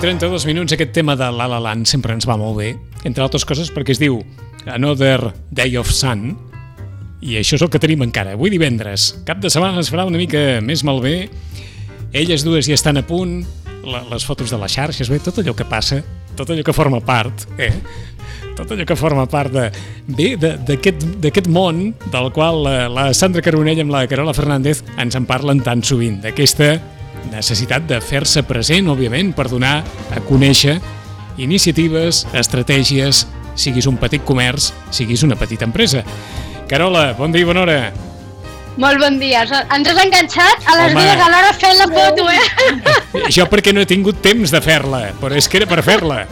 10 i 32 minuts, aquest tema de La La Land sempre ens va molt bé, entre altres coses perquè es diu Another Day of Sun, i això és el que tenim encara. Avui divendres, cap de setmana es farà una mica més malbé, elles dues ja estan a punt, les fotos de les xarxes, bé, tot allò que passa, tot allò que forma part, eh? tot allò que forma part de, bé, d'aquest món del qual la, la Sandra Caronell amb la Carola Fernández ens en parlen tan sovint, d'aquesta necessitat de fer-se present, òbviament, per donar a conèixer iniciatives, estratègies, siguis un petit comerç, siguis una petita empresa. Carola, bon dia i bona hora. Molt bon dia. Ens has enganxat a les Home. dues alhora fent la foto, eh? Jo perquè no he tingut temps de fer-la, però és que era per fer-la.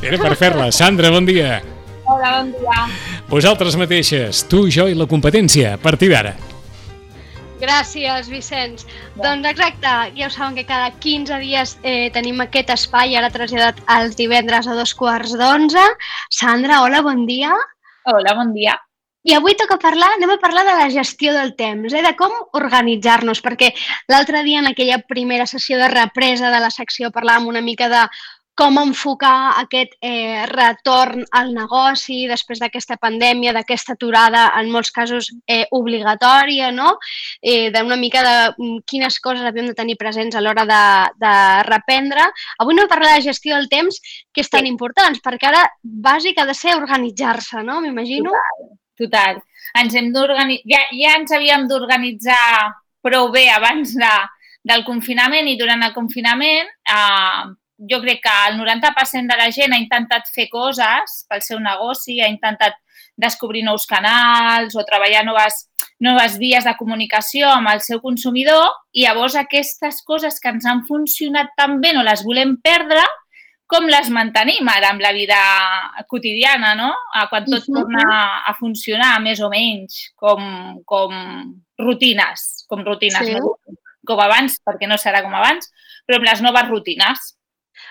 Era per fer-la. Sandra, bon dia. Hola, bon dia. Vosaltres mateixes, tu, jo i la competència, a partir d'ara. Gràcies, Vicenç. Ja. Doncs exacte, ja ho saben que cada 15 dies eh, tenim aquest espai, ara traslladat els divendres a dos quarts d'onze. Sandra, hola, bon dia. Hola, bon dia. I avui toca parlar, anem a parlar de la gestió del temps, eh, de com organitzar-nos, perquè l'altre dia en aquella primera sessió de represa de la secció parlàvem una mica de com enfocar aquest eh, retorn al negoci després d'aquesta pandèmia, d'aquesta aturada, en molts casos eh, obligatòria, no? Eh, d'una mica de mm, quines coses havíem de tenir presents a l'hora de, de reprendre. Avui no parlar de gestió del temps, que és tan sí. important, perquè ara bàsic ha de ser organitzar-se, no? M'imagino. Total, total. Ens hem ja, ja ens havíem d'organitzar prou bé abans de, del confinament i durant el confinament eh, jo crec que el 90% de la gent ha intentat fer coses pel seu negoci, ha intentat descobrir nous canals o treballar noves, noves vies de comunicació amb el seu consumidor i llavors aquestes coses que ens han funcionat tan bé no les volem perdre com les mantenim ara amb la vida quotidiana, no? Quan tot torna a funcionar més o menys com, com rutines, com rutines, sí. no? com abans, perquè no serà com abans, però amb les noves rutines.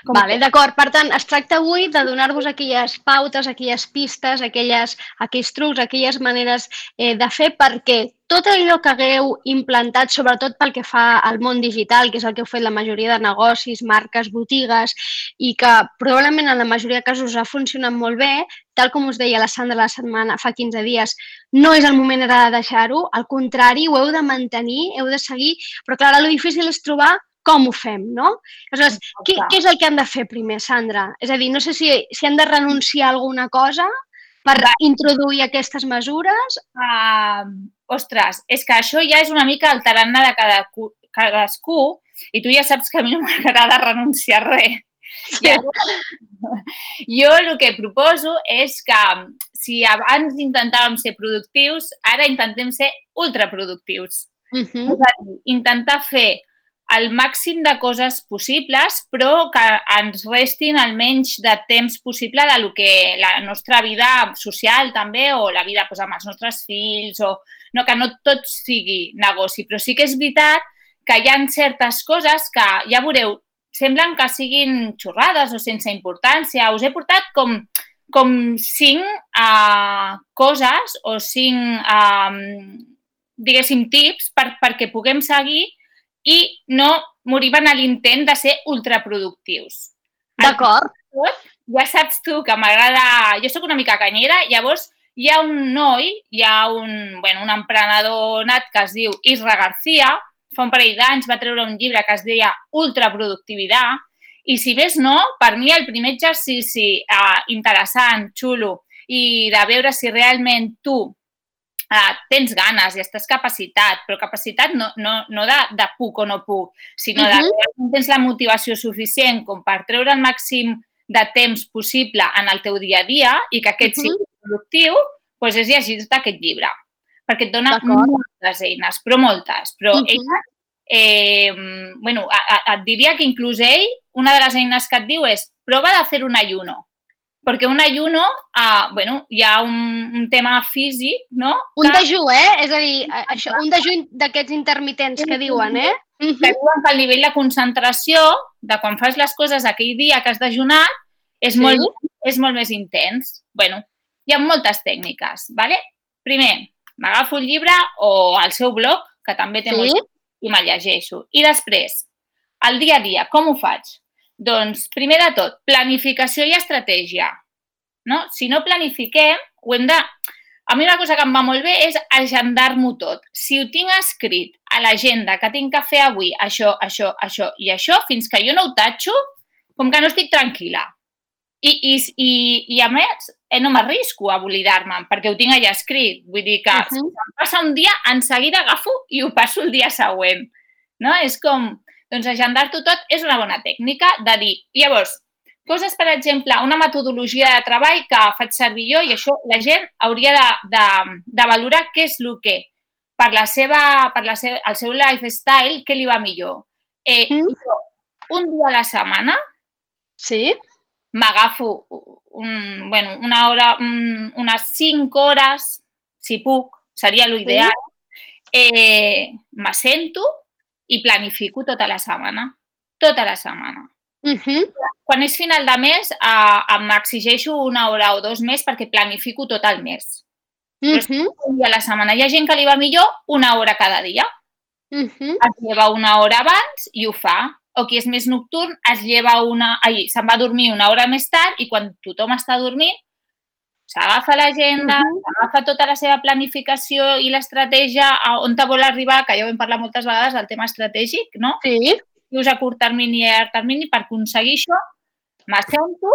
Com vale, d'acord. Per tant, es tracta avui de donar-vos aquelles pautes, aquelles pistes, aquelles, aquells trucs, aquelles maneres eh, de fer perquè tot allò que hagueu implantat, sobretot pel que fa al món digital, que és el que heu fet la majoria de negocis, marques, botigues, i que probablement en la majoria de casos ha funcionat molt bé, tal com us deia la Sandra la setmana, fa 15 dies, no és el moment ara de deixar-ho, al contrari, ho heu de mantenir, heu de seguir, però clar, el difícil és trobar com ho fem, no? Aleshores, què, què és el que han de fer primer, Sandra? És a dir, no sé si, si han de renunciar a alguna cosa per Va. introduir aquestes mesures. Uh, ostres, és que això ja és una mica el tarannà de cada, cadascú i tu ja saps que a mi no m'agrada renunciar a res. Sí. Jo el que proposo és que si abans intentàvem ser productius, ara intentem ser ultraproductius. Uh -huh. És a dir, intentar fer el màxim de coses possibles, però que ens restin el menys de temps possible de lo que la nostra vida social també o la vida doncs, amb els nostres fills o no, que no tot sigui negoci. Però sí que és veritat que hi ha certes coses que, ja veureu, semblen que siguin xorrades o sense importància. Us he portat com, com cinc uh, coses o cinc, uh, diguéssim, tips per, perquè puguem seguir i no moriven a l'intent de ser ultraproductius. D'acord. Ja saps tu que m'agrada... Jo sóc una mica canyera, llavors hi ha un noi, hi ha un, bueno, un emprenedor nat que es diu Isra García, fa un parell d'anys va treure un llibre que es deia Ultraproductivitat, i si més no, per mi el primer exercici eh, interessant, xulo, i de veure si realment tu uh, tens ganes i estàs capacitat, però capacitat no, no, no de, de puc o no puc, sinó uh -huh. de que tens la motivació suficient com per treure el màxim de temps possible en el teu dia a dia i que aquest uh -huh. sigui productiu, doncs és llegir tot aquest llibre, perquè et dona moltes eines, però moltes. Però uh -huh. ella, eh, bueno, a, a, et diria que inclús ell, una de les eines que et diu és prova de fer un ayuno perquè un ayuno, uh, bueno, hi ha un, un tema físic, no? Un que... dejú, eh? És a dir, això, un dejú d'aquests intermitents que diuen, eh? Que diuen que el nivell de concentració de quan fas les coses aquell dia que has dejunat és, sí? molt, és molt més intens. bueno, hi ha moltes tècniques, ¿vale? Primer, m'agafo el llibre o el seu blog, que també té sí? molt, i me'l llegeixo. I després, el dia a dia, com ho faig? Doncs, primer de tot, planificació i estratègia. No? Si no planifiquem, ho hem de... A mi una cosa que em va molt bé és agendar-m'ho tot. Si ho tinc escrit a l'agenda que tinc que fer avui això, això, això i això, fins que jo no ho tatxo, com que no estic tranquil·la. I, i, i, i a més, eh, no m'arrisco a oblidar-me'n, perquè ho tinc allà escrit. Vull dir que uh -huh. si em passa un dia, en seguida agafo i ho passo el dia següent. No? És com, doncs agendar-t'ho tot és una bona tècnica de dir, llavors, coses, per exemple, una metodologia de treball que faig servir jo i això la gent hauria de, de, de valorar què és el que per, la seva, per la seva, el seu lifestyle, què li va millor. Eh, mm. Un dia a la setmana sí m'agafo un, bueno, una hora, un, unes 5 hores, si puc, seria l'ideal, eh, m'assento i planifico tota la setmana. Tota la setmana. Uh -huh. Quan és final de mes, eh, m'exigeixo una hora o dos més perquè planifico tot el mes. Uh -huh. un dia a la setmana. Hi ha gent que li va millor una hora cada dia. Uh -huh. Es lleva una hora abans i ho fa o qui és més nocturn es lleva una... Ai, se'n va a dormir una hora més tard i quan tothom està dormint s'agafa l'agenda, uh -huh. agafa tota la seva planificació i l'estratègia on te vol arribar, que ja ho hem parlat moltes vegades del tema estratègic, no? Sí. Dius a curt termini i a llarg termini per aconseguir això, m'assento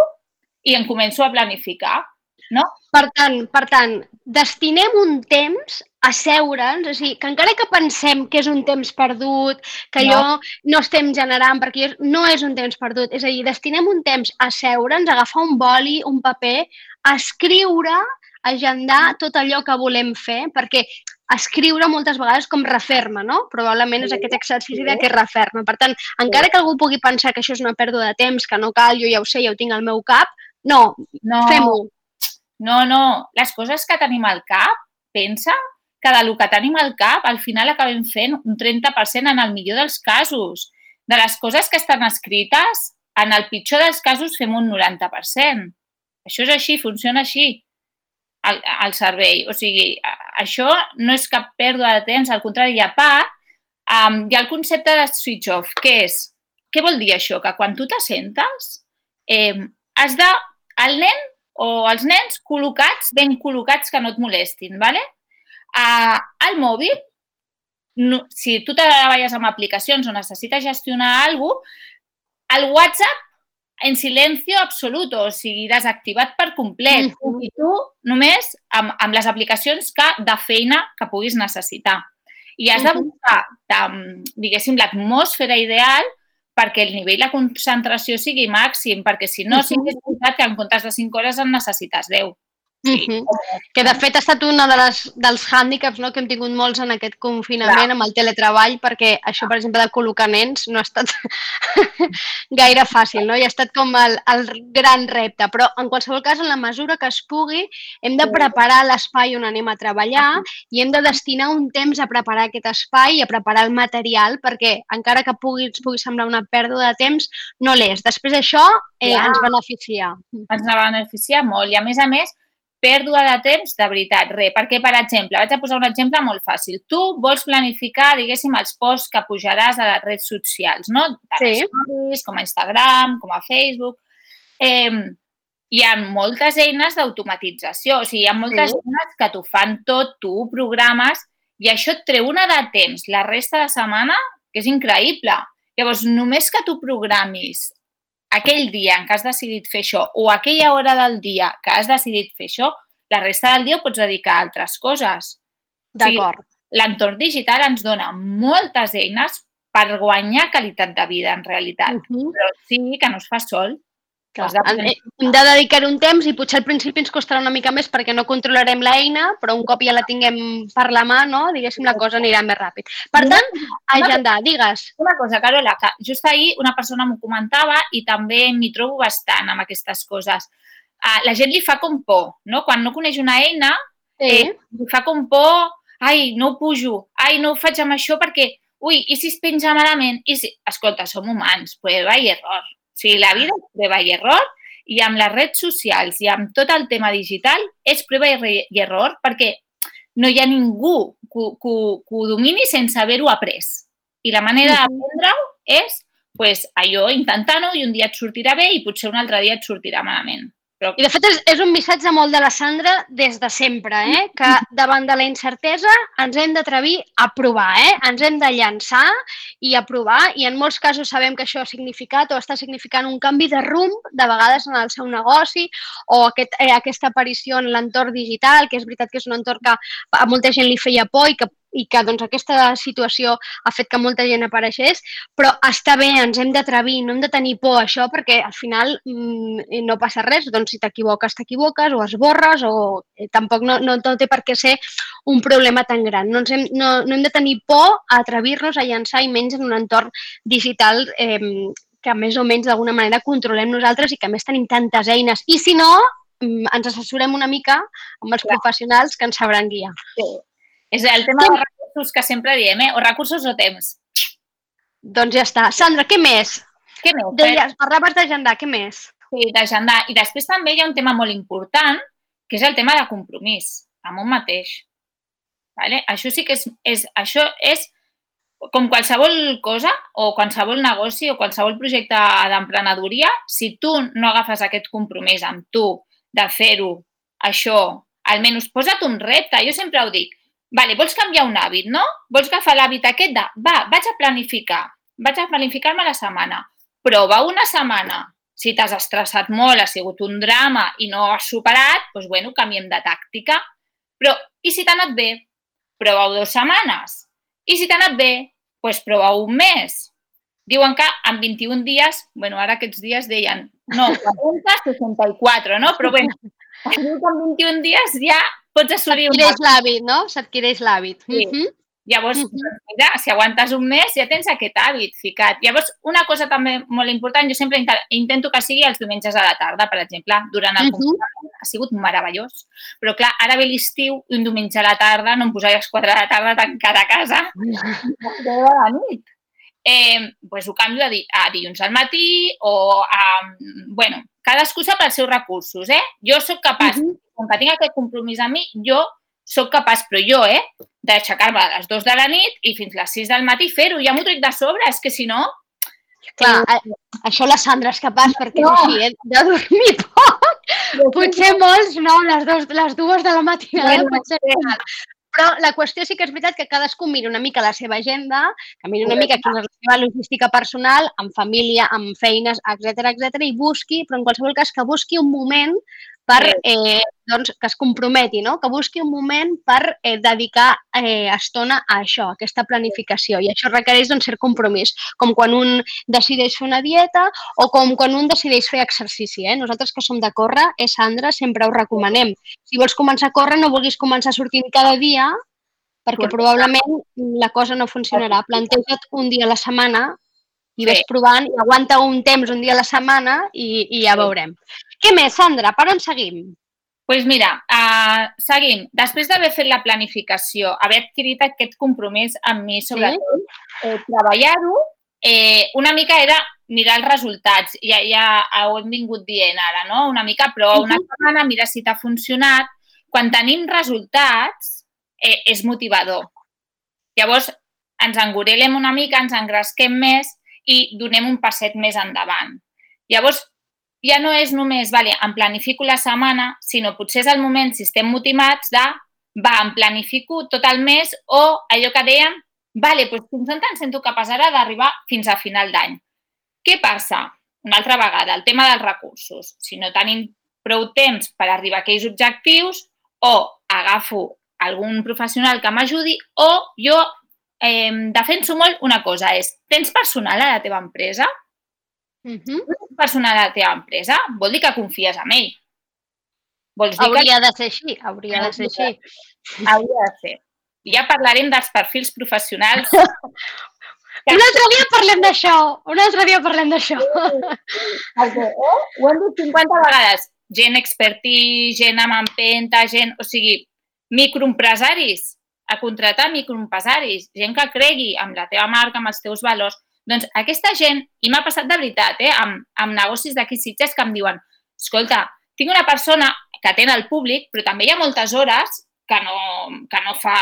i em començo a planificar, no? Per tant, per tant, destinem un temps asseure'ns, o sigui, que encara que pensem que és un temps perdut, que no. allò no estem generant, perquè no és un temps perdut, és a dir, destinem un temps a asseure'ns, agafar un boli, un paper, a escriure, agendar tot allò que volem fer, perquè escriure moltes vegades com referma, no? Probablement és aquest exercici de que referma. Per tant, encara que algú pugui pensar que això és una pèrdua de temps, que no cal, jo ja ho sé, ja ho tinc al meu cap, no, no. fem-ho. No, no, les coses que tenim al cap, pensa que del que tenim al cap al final acabem fent un 30% en el millor dels casos. De les coses que estan escrites, en el pitjor dels casos fem un 90%. Això és així, funciona així el, el servei. O sigui, això no és cap pèrdua de temps, al contrari, a part, um, hi ha el concepte de switch off, que és, què vol dir això? Que quan tu t'assentes, eh, has de, el nen o els nens col·locats, ben col·locats que no et molestin, ¿vale? Al mòbil, no, si tu treballes amb aplicacions o necessites gestionar alguna cosa, el WhatsApp en silenci absolut, o sigui, desactivat per complet. Mm -hmm. I tu només amb, amb les aplicacions que, de feina que puguis necessitar. I has de buscar, de, diguéssim, l'atmosfera ideal perquè el nivell de concentració sigui màxim, perquè si no, sí que és veritat que en comptes de 5 hores en necessites 10. Sí. Que de fet ha estat un de les, dels hàndicaps no, que hem tingut molts en aquest confinament Clar. amb el teletreball, perquè això, per exemple, de col·locar nens no ha estat gaire fàcil, no? I ha estat com el, el gran repte. Però, en qualsevol cas, en la mesura que es pugui, hem de preparar l'espai on anem a treballar i hem de destinar un temps a preparar aquest espai i a preparar el material, perquè, encara que pugui, pugui semblar una pèrdua de temps, no l'és. Després això eh, ens beneficia. Ens va beneficiar molt. I, a més a més, pèrdua de temps, de veritat, res. Perquè, per exemple, vaig a posar un exemple molt fàcil. Tu vols planificar, diguéssim, els posts que pujaràs a les redes socials, no? sí. Stories, com a Instagram, com a Facebook. Eh, hi ha moltes eines d'automatització, o sigui, hi ha moltes sí. eines que t'ho fan tot, tu ho programes i això et treu una de temps la resta de setmana que és increïble. Llavors, només que tu programis aquell dia en què has decidit fer això o aquella hora del dia que has decidit fer això, la resta del dia ho pots dedicar a altres coses. D'acord. O sigui, L'entorn digital ens dona moltes eines per guanyar qualitat de vida, en realitat. Uh -huh. Però sí que no es fa sol. Clar, hem de dedicar un temps i potser al principi ens costarà una mica més perquè no controlarem l'eina, però un cop ja la tinguem per la mà, no? diguéssim, la cosa anirà més ràpid. Per tant, agendar, digues. Una cosa, Carola, que just ahir una persona m'ho comentava i també m'hi trobo bastant amb aquestes coses. La gent li fa com por, no? Quan no coneix una eina, sí. eh, li fa com por, ai, no ho pujo, ai, no ho faig amb això perquè, ui, i si es penja malament? I si... Escolta, som humans, prueba i error o sigui, la vida és prova i error i amb les redes socials i amb tot el tema digital és prova i error perquè no hi ha ningú que, que, que ho domini sense haver-ho après. I la manera d'aprendre-ho és pues, allò intentant-ho i un dia et sortirà bé i potser un altre dia et sortirà malament. Però... I de fet és, és un missatge molt de la Sandra des de sempre, eh? que davant de la incertesa ens hem d'atrevir a provar, eh? ens hem de llançar i a provar i en molts casos sabem que això ha significat o està significant un canvi de rumb de vegades en el seu negoci o aquest, eh, aquesta aparició en l'entorn digital, que és veritat que és un entorn que a molta gent li feia por i que i que doncs, aquesta situació ha fet que molta gent apareixés, però està bé, ens hem d'atrevir, no hem de tenir por a això perquè al final mmm, no passa res, doncs si t'equivoques, t'equivoques o esborres o eh, tampoc no, no, no té per què ser un problema tan gran. No, ens hem, no, no hem de tenir por a atrevir-nos a llançar i menys en un entorn digital eh, que més o menys d'alguna manera controlem nosaltres i que més tenim tantes eines. I si no, ens assessorem una mica amb els Clar. professionals que ens sabran guiar. Sí. És el tema de recursos que sempre diem, eh? O recursos o temps. Doncs ja està. Sandra, què més? Què més? Deies, parlaves d'agendar, què més? Sí, d'agendar. I després també hi ha un tema molt important, que és el tema de compromís amb un mateix. Vale? Això sí que és, és, això és com qualsevol cosa o qualsevol negoci o qualsevol projecte d'emprenedoria, si tu no agafes aquest compromís amb tu de fer-ho, això, almenys posa't un repte. Jo sempre ho dic, Vale, vols canviar un hàbit, no? Vols agafar l'hàbit aquest de, va, vaig a planificar, vaig a planificar-me la setmana. Prova una setmana. Si t'has estressat molt, ha sigut un drama i no has superat, doncs, bueno, canviem de tàctica. Però, i si t'ha anat bé? Prova-ho dues setmanes. I si t'ha anat bé? Doncs prova un mes. Diuen que en 21 dies, bueno, ara aquests dies deien, no, 40, 64, no? Però bé, en 21 dies ja pots assolir... S'adquireix l'hàbit, no? S'adquireix l'hàbit. Sí. Uh -huh. Llavors, uh -huh. mira, si aguantes un mes ja tens aquest hàbit ficat. Llavors, una cosa també molt important, jo sempre intento que sigui els diumenges a la tarda, per exemple, durant el uh -huh. confinament ha sigut meravellós. Però clar, ara ve l'estiu i un diumenge a la tarda no em posaré a les 4 de la tarda tancada a casa de la nit. Eh, pues ho canvio a, di a dilluns al matí o a... Bueno, cadascú sap els seus recursos, eh? Jo sóc capaç, uh -huh com que tinc aquest compromís amb mi, jo sóc capaç, però jo, eh, d'aixecar-me a les 2 de la nit i fins a les 6 del matí fer-ho. Ja m'ho trec de sobre, és que si no... Clar, eh, això la Sandra és capaç perquè no. és així, eh, de dormir poc. Potser molts, no, les, dos, les dues de la matinada bueno, pot ser real. Però la qüestió sí que és veritat que cadascú mira una mica la seva agenda, que mira una mica quina és la seva logística personal, amb família, amb feines, etc etc i busqui, però en qualsevol cas que busqui un moment per eh, doncs, que es comprometi, no? que busqui un moment per eh, dedicar eh, estona a això, a aquesta planificació. I això requereix doncs, cert compromís, com quan un decideix fer una dieta o com quan un decideix fer exercici. Eh? Nosaltres que som de córrer, eh, Sandra, sempre ho recomanem. Si vols començar a córrer, no vulguis començar sortint cada dia perquè probablement la cosa no funcionarà. Planteja't un dia a la setmana i ves provant i aguanta un temps, un dia a la setmana i, i ja veurem. Què més, Sandra? Per on seguim? Pues mira, uh, seguim. Després d'haver fet la planificació, haver adquirit aquest compromís amb mi, sobretot, sí. eh, treballar-ho, eh, una mica era mirar els resultats. Ja, ja ho hem vingut dient ara, no? Una mica, però una setmana, mira si t'ha funcionat. Quan tenim resultats, eh, és motivador. Llavors, ens engorelem una mica, ens engresquem més i donem un passet més endavant. Llavors, ja no és només, vale, em planifico la setmana, sinó potser és el moment, si estem motivats, de, va, em planifico tot el mes o allò que dèiem, vale, doncs fins on em sento capaç ara d'arribar fins a final d'any. Què passa? Una altra vegada, el tema dels recursos. Si no tenim prou temps per arribar a aquells objectius, o agafo algun professional que m'ajudi o jo eh, defenso molt una cosa, és, tens personal a la teva empresa? Uh -huh. personal a la teva empresa, vol dir que confies en ell. Vols dir hauria que... de ser així, hauria de ser així. Hauria de ser. Ja parlarem dels perfils professionals. Un altre dia parlem d'això, un altre dia parlem d'això. Eh? Ho hem dit 50 vegades. Gent expertí, gent amb empenta, gent... O sigui, microempresaris, a contratar microempresaris, gent que cregui amb la teva marca, amb els teus valors, doncs aquesta gent, i m'ha passat de veritat, eh, amb, amb negocis d'aquí Sitges que em diuen escolta, tinc una persona que atén al públic, però també hi ha moltes hores que no, que no, fa,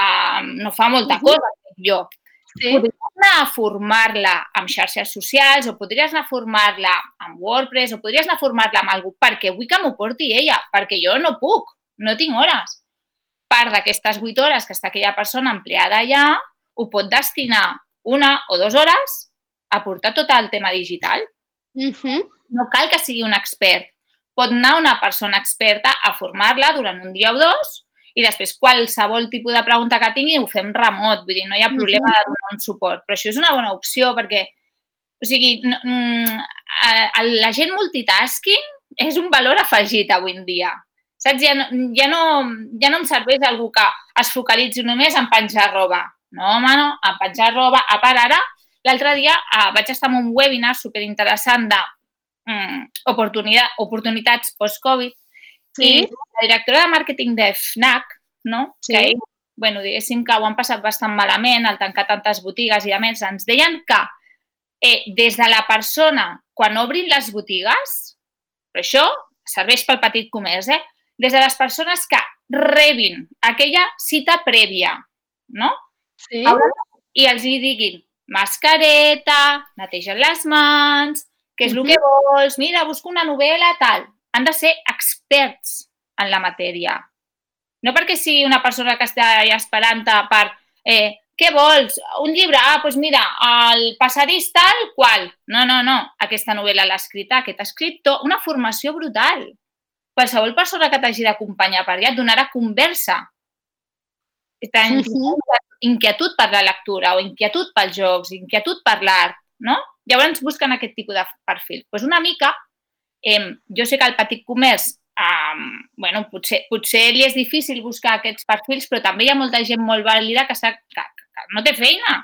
no fa molta cosa, jo. sí. podries anar a formar-la amb xarxes socials o podries anar a formar-la amb WordPress o podries anar a formar-la amb algú perquè vull que m'ho porti ella, perquè jo no puc, no tinc hores. Part d'aquestes 8 hores que està aquella persona empleada allà ho pot destinar una o dues hores a portar tot el tema digital. Uh -huh. No cal que sigui un expert. Pot anar una persona experta a formar-la durant un dia o dos i després qualsevol tipus de pregunta que tingui ho fem remot, vull dir, no hi ha problema de donar un suport. Però això és una bona opció perquè, o sigui, no, mm, la gent multitasking és un valor afegit avui en dia. Saps? Ja no, ja no, ja no em serveix algú que es focalitzi només en penjar roba. No, home, no, en penjar roba. A part, ara, l'altre dia eh, vaig estar en un webinar superinteressant de mm, oportunitat, oportunitats post-Covid Sí. I la directora de màrqueting de FNAC, no? Sí. que bueno, diguéssim que ho han passat bastant malament al tancar tantes botigues i a més ens deien que eh, des de la persona, quan obrin les botigues, però això serveix pel petit comerç, eh? des de les persones que rebin aquella cita prèvia, no? Sí. I els hi diguin mascareta, netegen les mans, què és el que vols, mira, busco una novel·la, tal han de ser experts en la matèria. No perquè sigui una persona que està allà esperant per eh, què vols? Un llibre? Ah, doncs mira, el passadís tal qual. No, no, no. Aquesta novel·la l'ha escrit aquest escriptor. Una formació brutal. Qualsevol persona que t'hagi d'acompanyar per allà et donarà conversa. Tens sí, sí. Inquietud per la lectura o inquietud pels jocs, inquietud per l'art, no? Llavors busquen aquest tipus de perfil. Doncs pues una mica Eh, jo sé que el petit comerç, eh, bueno, potser, potser li és difícil buscar aquests perfils, però també hi ha molta gent molt vàlida que, que, que no té feina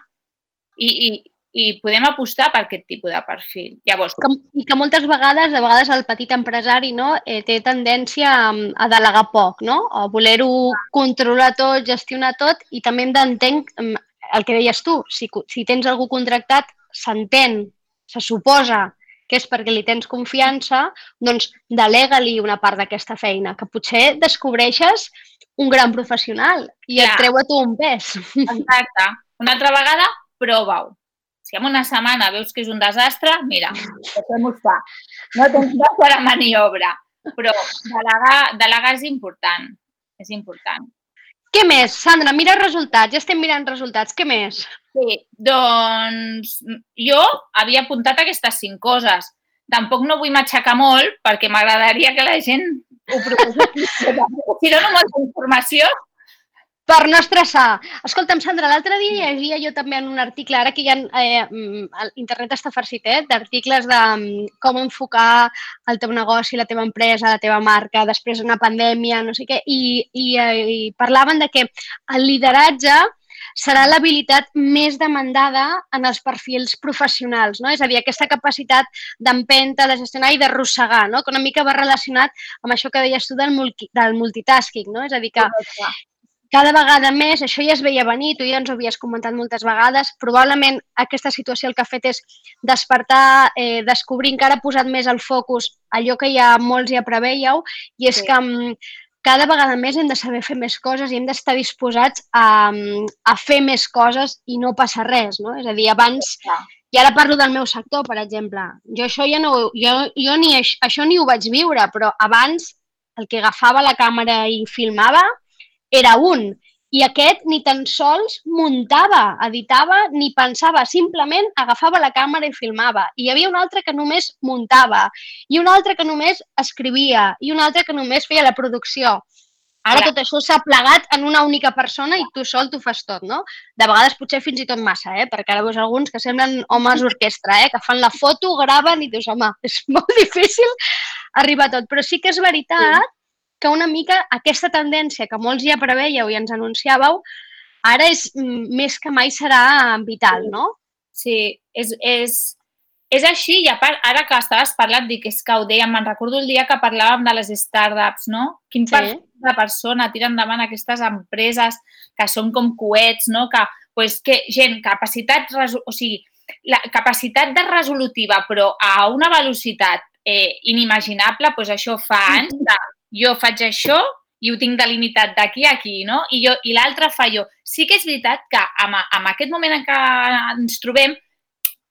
i, i, i podem apostar per aquest tipus de perfil. Llavors... Que, I que moltes vegades, de vegades el petit empresari no, eh, té tendència a, a delegar poc, no? a voler-ho controlar tot, gestionar tot i també hem d'entenc el que deies tu, si, si tens algú contractat, s'entén, se suposa que és perquè li tens confiança, doncs delega-li una part d'aquesta feina, que potser descobreixes un gran professional i ja. et treu a tu un pes. Exacte. Una altra vegada, prova-ho. Si en una setmana veus que és un desastre, mira, deixem-ho estar. No tens de fer la maniobra. Però delegar, delegar és important. És important. Què més? Sandra, mira resultats. Ja estem mirant resultats. Què més? Sí, doncs jo havia apuntat aquestes cinc coses. Tampoc no vull matxacar molt perquè m'agradaria que la gent ho provés. si dono molta informació, per no estressar. Escolta'm, Sandra, l'altre dia llegia jo també en un article, ara que ja eh, mm, internet està farcit, eh, d'articles de mm, com enfocar el teu negoci, la teva empresa, la teva marca, després d'una pandèmia, no sé què, i, i, eh, i parlaven de que el lideratge serà l'habilitat més demandada en els perfils professionals, no? És a dir, aquesta capacitat d'empenta, de gestionar i d'arrossegar, no? Que una mica va relacionat amb això que deies tu del, multi, del multitasking, no? És a dir, que cada vegada més, això ja es veia venir, tu ja ens ho havies comentat moltes vegades, probablement aquesta situació el que ha fet és despertar, eh, descobrir, encara ha posat més el focus allò que ja molts ja preveieu, i és sí. que mm, cada vegada més hem de saber fer més coses i hem d'estar disposats a, mm, a fer més coses i no passa res, no? És a dir, abans, i ara parlo del meu sector, per exemple, jo això ja no, jo, jo ni això ni ho vaig viure, però abans el que agafava la càmera i filmava era un. I aquest ni tan sols muntava, editava ni pensava, simplement agafava la càmera i filmava. I hi havia un altre que només muntava, i un altre que només escrivia, i un altre que només feia la producció. Ara tot això s'ha plegat en una única persona i tu sol t'ho fas tot, no? De vegades potser fins i tot massa, eh? Perquè ara veus alguns que semblen homes orquestra, eh? Que fan la foto, graven i dius, home, és molt difícil arribar a tot. Però sí que és veritat sí que una mica aquesta tendència que molts ja preveieu i ens anunciàveu, ara és mm, més que mai serà vital, no? Sí, és, és, és així i a part, ara que estaves parlant, dic, és que ho dèiem, me'n recordo el dia que parlàvem de les startups, no? Quin sí. perfil de persona tira endavant aquestes empreses que són com coets, no? Que, pues, que gent, capacitat, o sigui, la capacitat de resolutiva, però a una velocitat eh, inimaginable, pues això fa anys de jo faig això i ho tinc delimitat d'aquí a aquí, no? I, jo, i l'altre fa jo. Sí que és veritat que en, en aquest moment en què ens trobem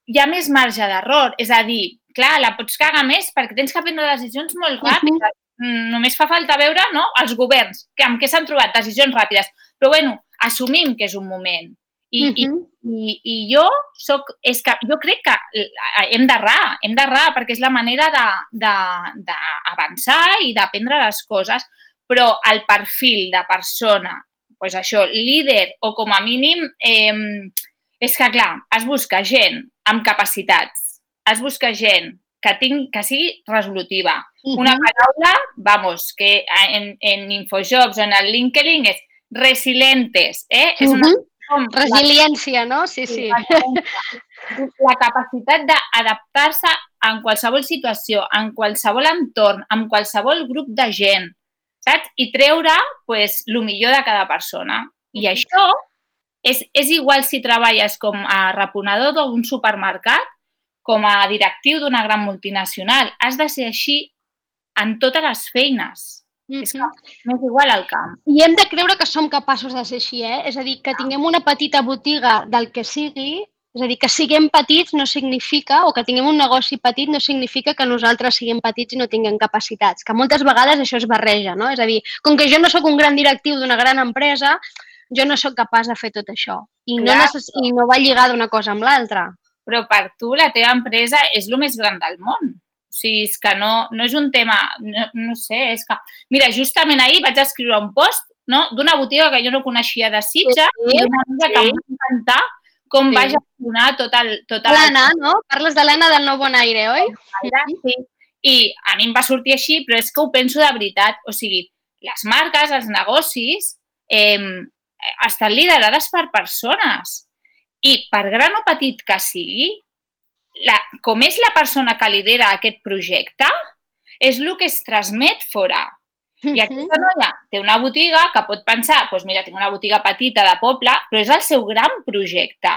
hi ha més marge d'error. És a dir, clar, la pots cagar més perquè tens que prendre decisions molt ràpides. Mm, només fa falta veure no, els governs, que, amb què s'han trobat decisions ràpides. Però, bueno, assumim que és un moment. I, uh -huh. i, i, i jo soc, és que jo crec que hem d'errar, hem d'errar perquè és la manera d'avançar i d'aprendre les coses, però el perfil de persona, pues això, líder o com a mínim, eh, és que clar, es busca gent amb capacitats, es busca gent que, tinc, que sigui resolutiva. Uh -huh. Una paraula, vamos, que en, en Infojobs o en el LinkedIn és resilientes, eh? Uh -huh. Resiliència, no? Sí, sí. La capacitat d'adaptar-se en qualsevol situació, en qualsevol entorn, en qualsevol grup de gent, saps? I treure pues, el millor de cada persona. I això és, és igual si treballes com a reponedor d'un supermercat com a directiu d'una gran multinacional. Has de ser així en totes les feines. Mm -hmm. És que no és igual al camp. I hem de creure que som capaços de ser així, eh? És a dir, que tinguem una petita botiga del que sigui, és a dir, que siguem petits no significa, o que tinguem un negoci petit no significa que nosaltres siguem petits i no tinguem capacitats, que moltes vegades això es barreja, no? És a dir, com que jo no sóc un gran directiu d'una gran empresa, jo no sóc capaç de fer tot això. I, Clar. no, necess... I no va lligar d'una cosa amb l'altra però per tu la teva empresa és el més gran del món. O sigui, és que no, no és un tema, no, no sé, és que... Mira, justament ahir vaig escriure un post no? d'una botiga que jo no coneixia de Sitges sí, i una amiga sí. que em va encantar com sí. va gestionar tot el... Tot L'Anna, no? Parles de l'Anna del Nou Bon Aire, oi? Sí. I a mi em va sortir així, però és que ho penso de veritat. O sigui, les marques, els negocis, eh, estan liderades per persones i per gran o petit que sigui, la, com és la persona que lidera aquest projecte, és el que es transmet fora. I aquesta noia té una botiga que pot pensar, doncs mira, tinc una botiga petita de poble, però és el seu gran projecte.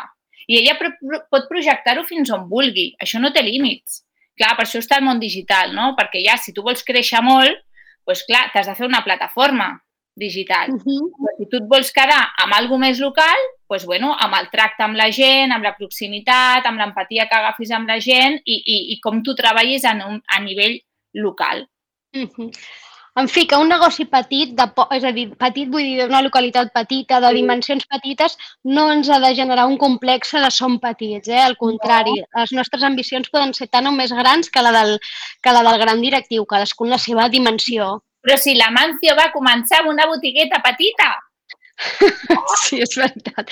I ella pot projectar-ho fins on vulgui. Això no té límits. Clar, per això està el món digital, no? Perquè ja, si tu vols créixer molt, doncs clar, t'has de fer una plataforma digital. Uh -huh. Però si tu et vols quedar amb alguna més local, doncs, bueno, amb el tracte amb la gent, amb la proximitat, amb l'empatia que agafis amb la gent i, i, i com tu treballis a, un, a nivell local. Uh -huh. En fi, que un negoci petit, de, és a dir, petit vull dir d'una localitat petita, de dimensions petites, no ens ha de generar un complex de som petits, eh? al contrari. No. Les nostres ambicions poden ser tan o més grans que la del, que la del gran directiu, cadascun la seva dimensió. Però si la Mancio va començar amb una botigueta petita. Sí, és veritat.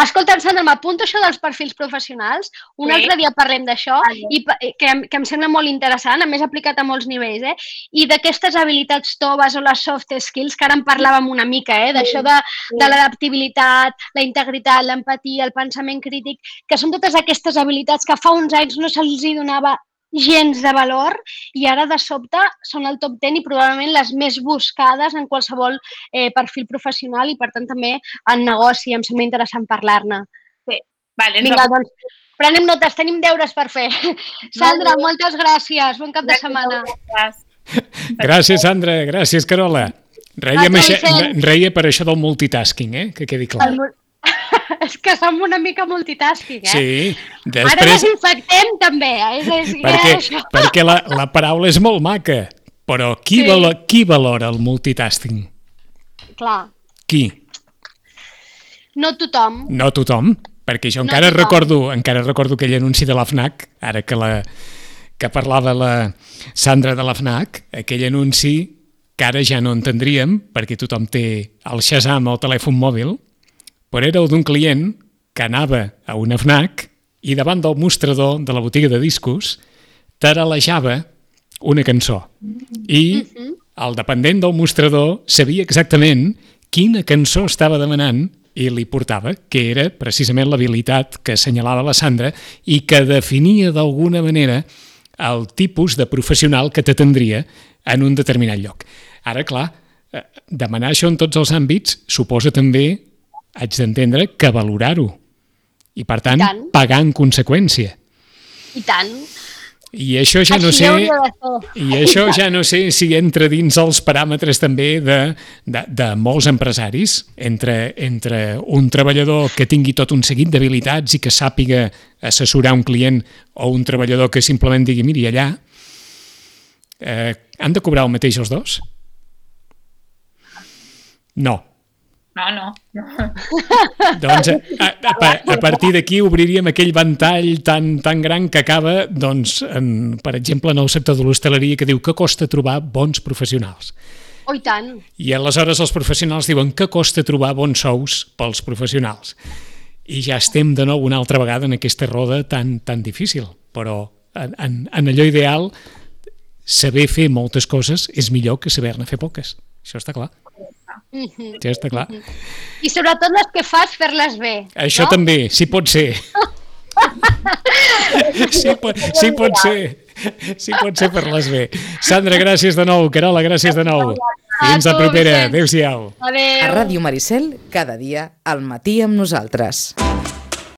Escolta, Sandra, m'apunto això dels perfils professionals. Un sí. altre dia parlem d'això, i que, que em sembla molt interessant, a més aplicat a molts nivells, eh? I d'aquestes habilitats toves o les soft skills, que ara en parlàvem una mica, eh? D'això de, de l'adaptabilitat, la integritat, l'empatia, el pensament crític, que són totes aquestes habilitats que fa uns anys no se'ls donava gens de valor i ara de sobte són el top 10 i probablement les més buscades en qualsevol eh, perfil professional i per tant també en negoci. Em sembla interessant parlar-ne. Sí, vale. Vinga, doncs prenem notes, tenim deures per fer. Sandra, vale. moltes gràcies. Bon cap de setmana. Gràcies, Sandra. Gràcies, Carola. Reia, això, reia per això del multitasking, eh? que quedi clar. El, és que som una mica multitasking, eh? Sí. Després... Ara desinfectem també, eh? És, és, perquè, això. perquè la, la paraula és molt maca, però qui, sí. valora, qui valora el multitasking? Clar. Qui? No tothom. No tothom, perquè jo encara no recordo, encara recordo aquell anunci de la FNAC, ara que la que parlava la Sandra de la FNAC, aquell anunci que ara ja no entendríem, perquè tothom té el Shazam al telèfon mòbil, però era el d'un client que anava a una FNAC i davant del mostrador de la botiga de discos taralejava una cançó. I el dependent del mostrador sabia exactament quina cançó estava demanant i li portava, que era precisament l'habilitat que assenyalava la Sandra i que definia d'alguna manera el tipus de professional que t'atendria en un determinat lloc. Ara, clar, eh, demanar això en tots els àmbits suposa també haig d'entendre que valorar-ho. I, per tant, I tant, pagar en conseqüència. I tant. I això ja no sé... I això ja no sé si entra dins els paràmetres també de, de, de molts empresaris, entre, entre un treballador que tingui tot un seguit d'habilitats i que sàpiga assessorar un client o un treballador que simplement digui, miri, allà eh, han de cobrar el mateix els dos? No. No, no. Doncs a, a, a, a partir d'aquí obriríem aquell ventall tan, tan gran que acaba, doncs, en, per exemple, en el sector de l'hostaleria que diu que costa trobar bons professionals. Oh, i tant. I aleshores els professionals diuen que costa trobar bons sous pels professionals. I ja estem de nou una altra vegada en aquesta roda tan, tan difícil. Però en, en, en allò ideal, saber fer moltes coses és millor que saber-ne fer poques. Això està clar. Ja està clar. I sobretot les que fas, fer-les bé. Això no? també, si pot ser. sí, pot, sí pot ser. Sí pot ser per-les bé. Sandra, gràcies de nou. Carola, gràcies de nou. Fins la propera. Adéu-siau. A. Ràdio Maricel, cada dia al matí amb nosaltres.